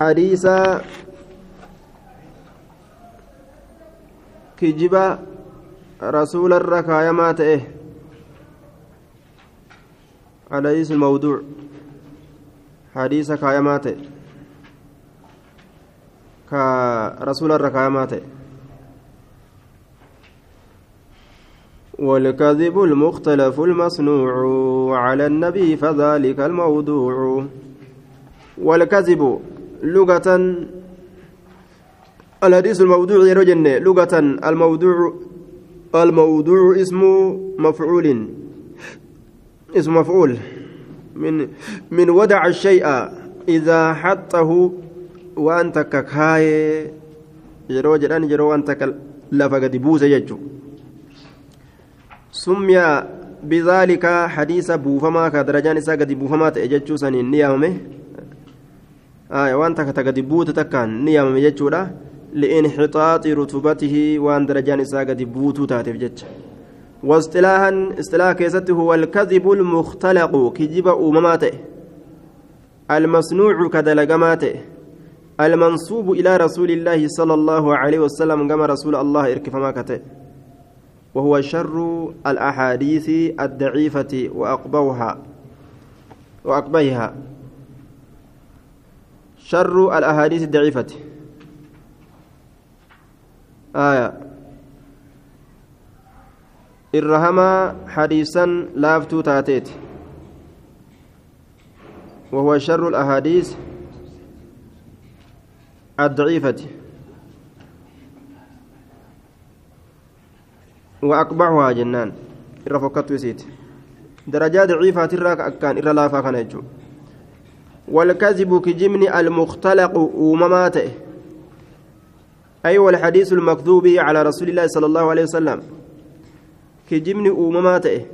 حديث كجبا رسول الركايا ما تئه حديث الموضوع حديث كايا ما تئه كرسول الركايا ما تئه والكذب المختلف المصنوع على النبي فذلك الموضوع والكذب لغة الحديث الموضوع يرجن لغة الموضوع الموضوع اسم مفعول. اسم مفعول. من من ودع الشيء إذا حطه وأنت ككاي yeroo jedhan yeroo wanta lafa gadi buuse سمي بذلك حديث بوفما كدرجان إسا قد بوفما تأججو سنين نيامه آية وانت كتقد بوت تكان نيامه ججو لانحطاط رتبته وان درجان إسا قد بوت تاتف جج واصطلاحا اصطلاح كيسته هو الكذب المختلق كجب أمماته المصنوع كدلقماته المنصوب إلى رسول الله صلى الله عليه وسلم كما رسول الله إركفما كته وهو شر الأحاديث الضعيفة وأقبوها وأقبيها شر الأحاديث الضعيفة. آية. الرهما حديثا لافتو تاتيت. وهو شر الأحاديث الضعيفة. وأقبعها جنان. إرى فكت وسيت درجات ضعيفة تراك أكان. إرى لافا كان والكذب كجمن المختلق ومماته أي والحديث المكذوب على رسول الله صلى الله عليه وسلم. كجمن ومماته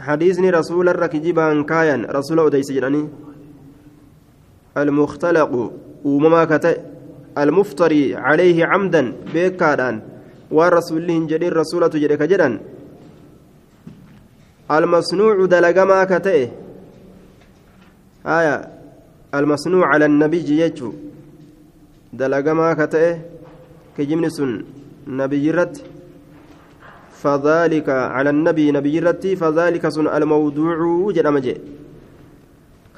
حديثني رسول الركجبان كاين رسول أديس جراني المختلق ومماكته المفتري عليه عمدا بكاران waan rasuulli hin jedhin rasuulatu jedhe ka jedhan almasnuucu dalagamaa ka almasnuu cala annabiyyi jechu dalagamaa ka ta'e kijibni sun nabiyyirratti فذلك على النبي نبي رتي فذلك سن الموضوع جدما جي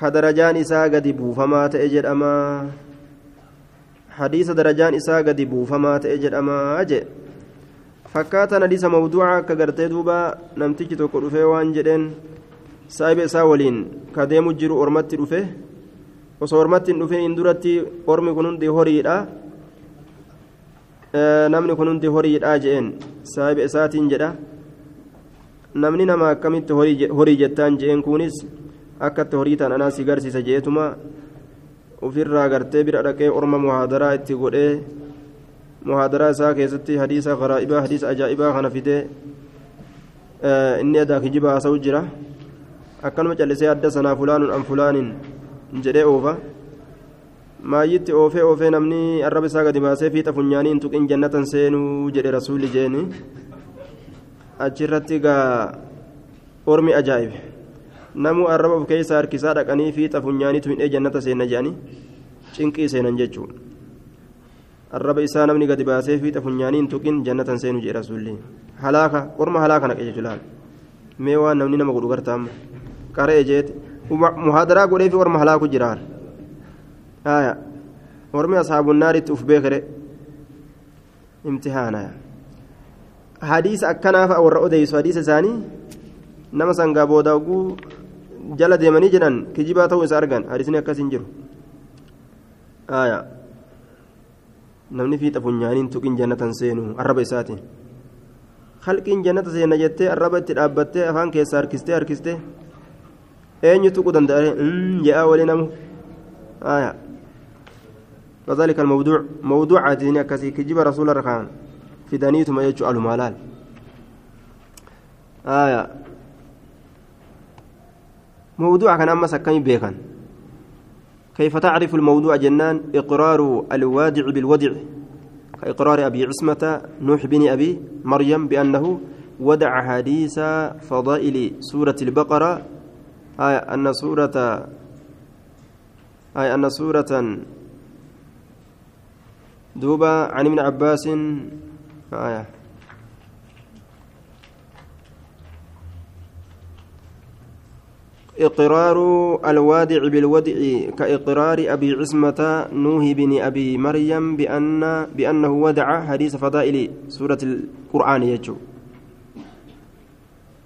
كدرجان إساء قد بوفما تأجد أما حديث درجان إساء قد بوفما تأجد أما أجد fakkaataan hadiisa mawduuca akka gartee duuba namtichi tokko dhufee waan jedheen saahiba isaa waliin ka deemu osoo ormatti hin dhufin duratti ormi kun hundi horiidha namni kun hundi horiidha jedheen saahiba isaatiin jedha namni nama akkamitti horii jettaan jedheen kunis akkatti horii ta'an anaa si garsiisa jeetuma ofirraa gartee bira dhaqee orma muhaadaraa itti godhee muhaadaraa isaa keessatti hadiisa garaa'ibaa hadiisa ajaa'ibaa kana fidee inni adaa kijiba haasa'u jira akkanuma callisee adda sanaa fulaanuun an fulaanin jedhee oofa maayyitti oofee oofee namni arraba isaa gadi baasee fiixa funyaanii hin tuqin jannatan seenuu jedhe rasuulli jeeni achirratti gaa ormi ajaa'ibe namuu arraba of keessa harkisaa dhaqanii fiixa funyaaniitu hidhee jannata seenna jedhanii cinqii seenan jechuudha. arraba isaa namni gadi baasee fiixa funyaaniin tuqin jannatan seenu jee rasuulli halaaka orma halaaka naqe jechuudha mee waan namni nama godhu gartaam qaree jeeti muhaadaraa godhee fi orma halaaku jiraan haya ormi ashaabun naaritti uf beekere imtihaanaya hadiisa akkanaaf warra odeysu hadiisa isaanii nama sangaa booda oguu jala deemanii jedhan kijibaa ta'uu isa argan hadiisni akkas hin jiru haya namni fiixa funyaaniin tuqiin jannatan seenu arraba isaati halqiin jannata seena jettee arraba itti dhaabbattee afaan keessaa harkistee harkistee eenyu tuquu danda'a je'aa walii namu فذلك الموضوع موضوع عادين كسي كجيب رسول الركان في دنيتم يجو المالال آية موضوع كان أما سكين بيكن كيف تعرف الموضوع جنان إقرار الوادع بالودع كإقرار أبي عصمة نوح بن أبي مريم بأنه ودع حديث فضائل سورة البقرة أي أن سورة أي أن سورة دوبا عن ابن عباس آية. إقرار الوادع بالودع كإقرار أبي عصمة نوح بن أبي مريم بأن بأنه ودع حديث فضائل سورة القرآن يجو.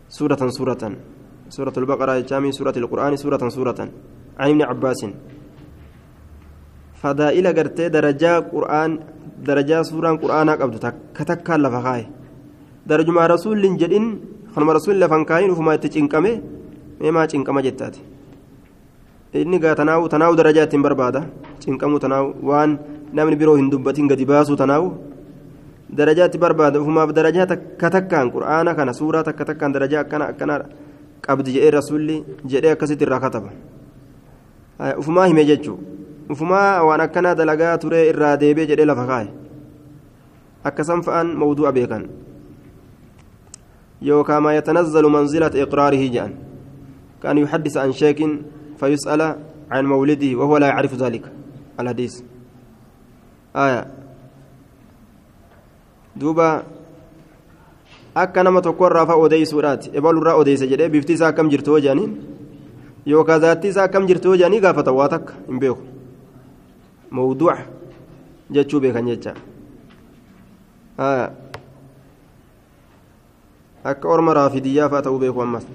سورة سورة سورة. البقرة جامي سورة القرآن سورة سورة عن ابن عباس فضائل قرتي درجة قرآن درجة سورة قرآن قبض كتكا لفخاي درجة مع رسول جدين خنم رسول لفنكاين وفما تشنكمه meemaa cinqama jettaati inni gaa tanaawu tanaawu darajaa ittiin barbaada cinqamuu tanaawu waan namni biroo hin dubbatin gadi baasuu tanaawu darajaa itti barbaada ufumaaf darajaa takka takkaan qur'aana kana suuraa takka takkaan darajaa akkana akkana qabdi jedhee rasuulli jedhee akkasitti irraa kataba ufumaa hime jechuu ufumaa waan akkanaa dalagaa turee irraa deebee jedhee lafa kaa'e akkasan fa'aan mawduu'a beekan yookaan maa yatanazzalu manzilata iqraarihi jedhan كان يحدث عن شيخ فيسأل عن مولده وهو لا يعرف ذلك الحديث آية دوبا akka nama tokko irraa fa'a odeessuudhaati ebalurraa odeessa jedhee bifti isaa akkam jirtu hoo jedhaniin yookaan zaatti isaa akkam jirtu hoo jedhanii gaafata waa takka hin beeku mawduuca jechuu beekan jecha akka orma raafidiyyaa fa'a ta'uu beeku ammas.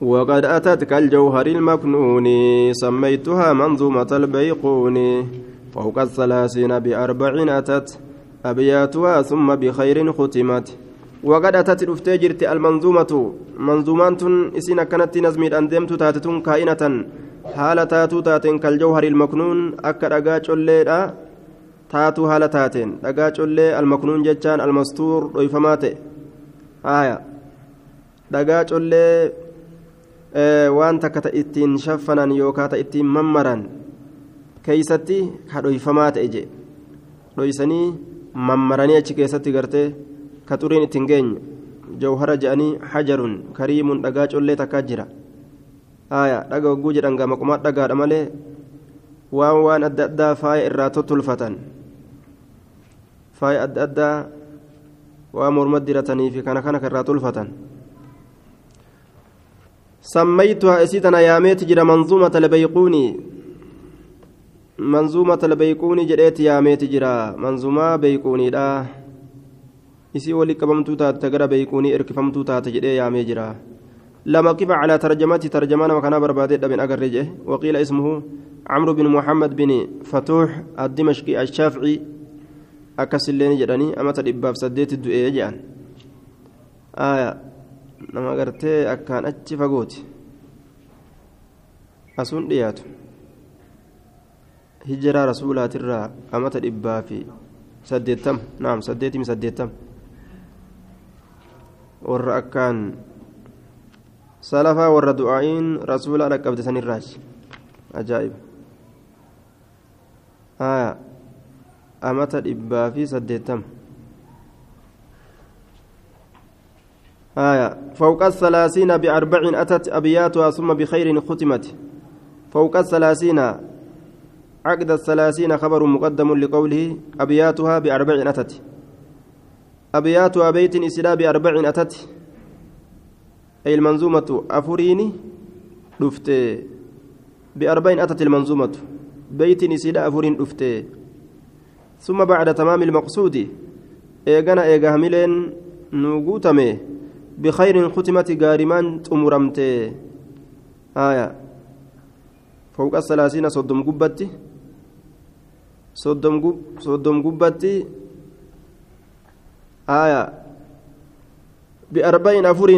وقد أتت كالجوهر المكنون سميتها منظومة البيقون فوق الثلاثين بأربع أتت أبياتها ثم بخير ختمت وقد أتت الأفتجرت المنظومة. منظومات إسين كانت نزمي أندمت تاتتون كائنة. حالة تاتو تاتين كالجوهر المكنون. أكا رقاج الليل تاتو حالة تاتين. رقاج الليل المكنون جتان المستور ويفمات آية. رقاج الليل waan takka ta ittiin shaffanan yookaan ta ittiin mammaran keeysatti ka dhoyfamaa ta'e je dhoysanii mammaranii jawhara je'anii hajarun kariimun dhagaa collee takkaa jira aayaa dhaga hogguu jedhan gama qumaa dhagaadha malee waan waan adda addaa faaya irraa tottolfatan faaya adda addaa waan morma diratanii fi kana kana irraa tolfatan. سميتها اسيتنا يا ميت جرى منظومة البيقوني منظومة البيقوني جريت يا ميت جرى منظومة ولي كبمتو تات تقرا بيقوني اركفمتو تات جري يا مي جرى لما كيف على ترجمتي ترجمان وكان بربادي بن أقرجه وقيل اسمه عمرو بن محمد بن فتوح الدمشقي الشافعي أكسلين جراني أما تدباب سديت الدؤية جان آية nama gartee akkaan achi fagooti. Asuun dhiyaatu. Hijiraa rasuulaatirraa amata dhibbaa fi saddeettama naam saddeetimi saddeettama warra akkaan salafaa warra du'aa'iin rasuulaa dhaqqabde sanirraachi ajaa'iba amata dhibbaa fi saddeettama آية فوق الثلاثين بأربع أتت أبياتها ثم بخير ختمت فوق الثلاثين عقد الثلاثين خبر مقدم لقوله أبياتها بأربع أتت أبياتها بيت إسلا بأربع أتت. أي المنظومة أفريني رفت بأربع أتت المنظومة. بيت إسلا أفرين رفت ثم بعد تمام المقصود إيغانا إيغا هميلين نوغوتامي. بخير ختمت غارمان تمرمت آية. فوق الثلاثين صدم قبتي صدم قب صدم قبتي آية بأربعين أفر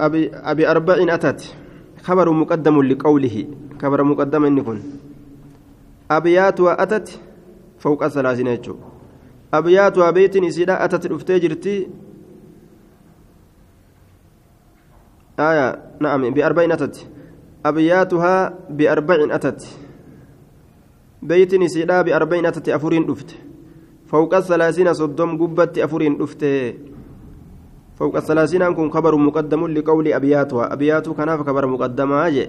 أبي أبي أربعين أتت. خبر مقدم لقوله خبر مقدم إنكم أبياتها أتت فوق الثلاثين يجو. أبياتها بيت إسيدا أتت الأفتاجرتي آية نعم بأربعين أتت. أبياتها بأربع أتت. بيت نسيدا بأربعين أتت أفرين أفت فوق الثلاثين صدم قبت أفرين أفت فوق الثلاثين أنكم خبر مقدم لقول أبياتها أبيات كان خبر مقدم أجي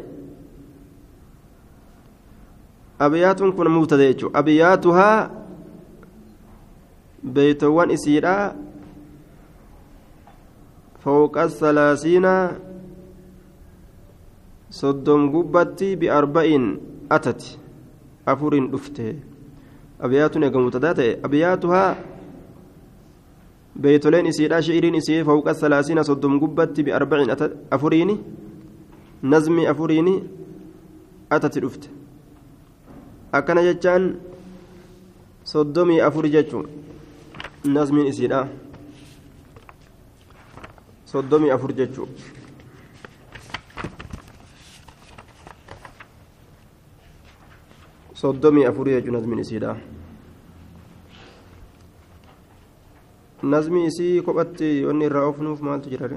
abiyaatuun kun mubtada jechuudha abiyaatuhaa beeytowwan isiidha fawqa salaasiina soddom gubbatti biarba'in atati afuriin dhufte abiyaatuun eega mubtadaa ta'e abiyaatuhaa beeytoleen isiidha shi'iriin isii fawqa salaasiina soddom gubbatti biarba'in afuriini nazmi afuriini atati dhufte akkana jechaan soddomii afuri jechuun nazmiin soddomii afurii jechuun nazmiin isiidha nazmii isii kophatti wanni irraa oofnuuf maaltu jira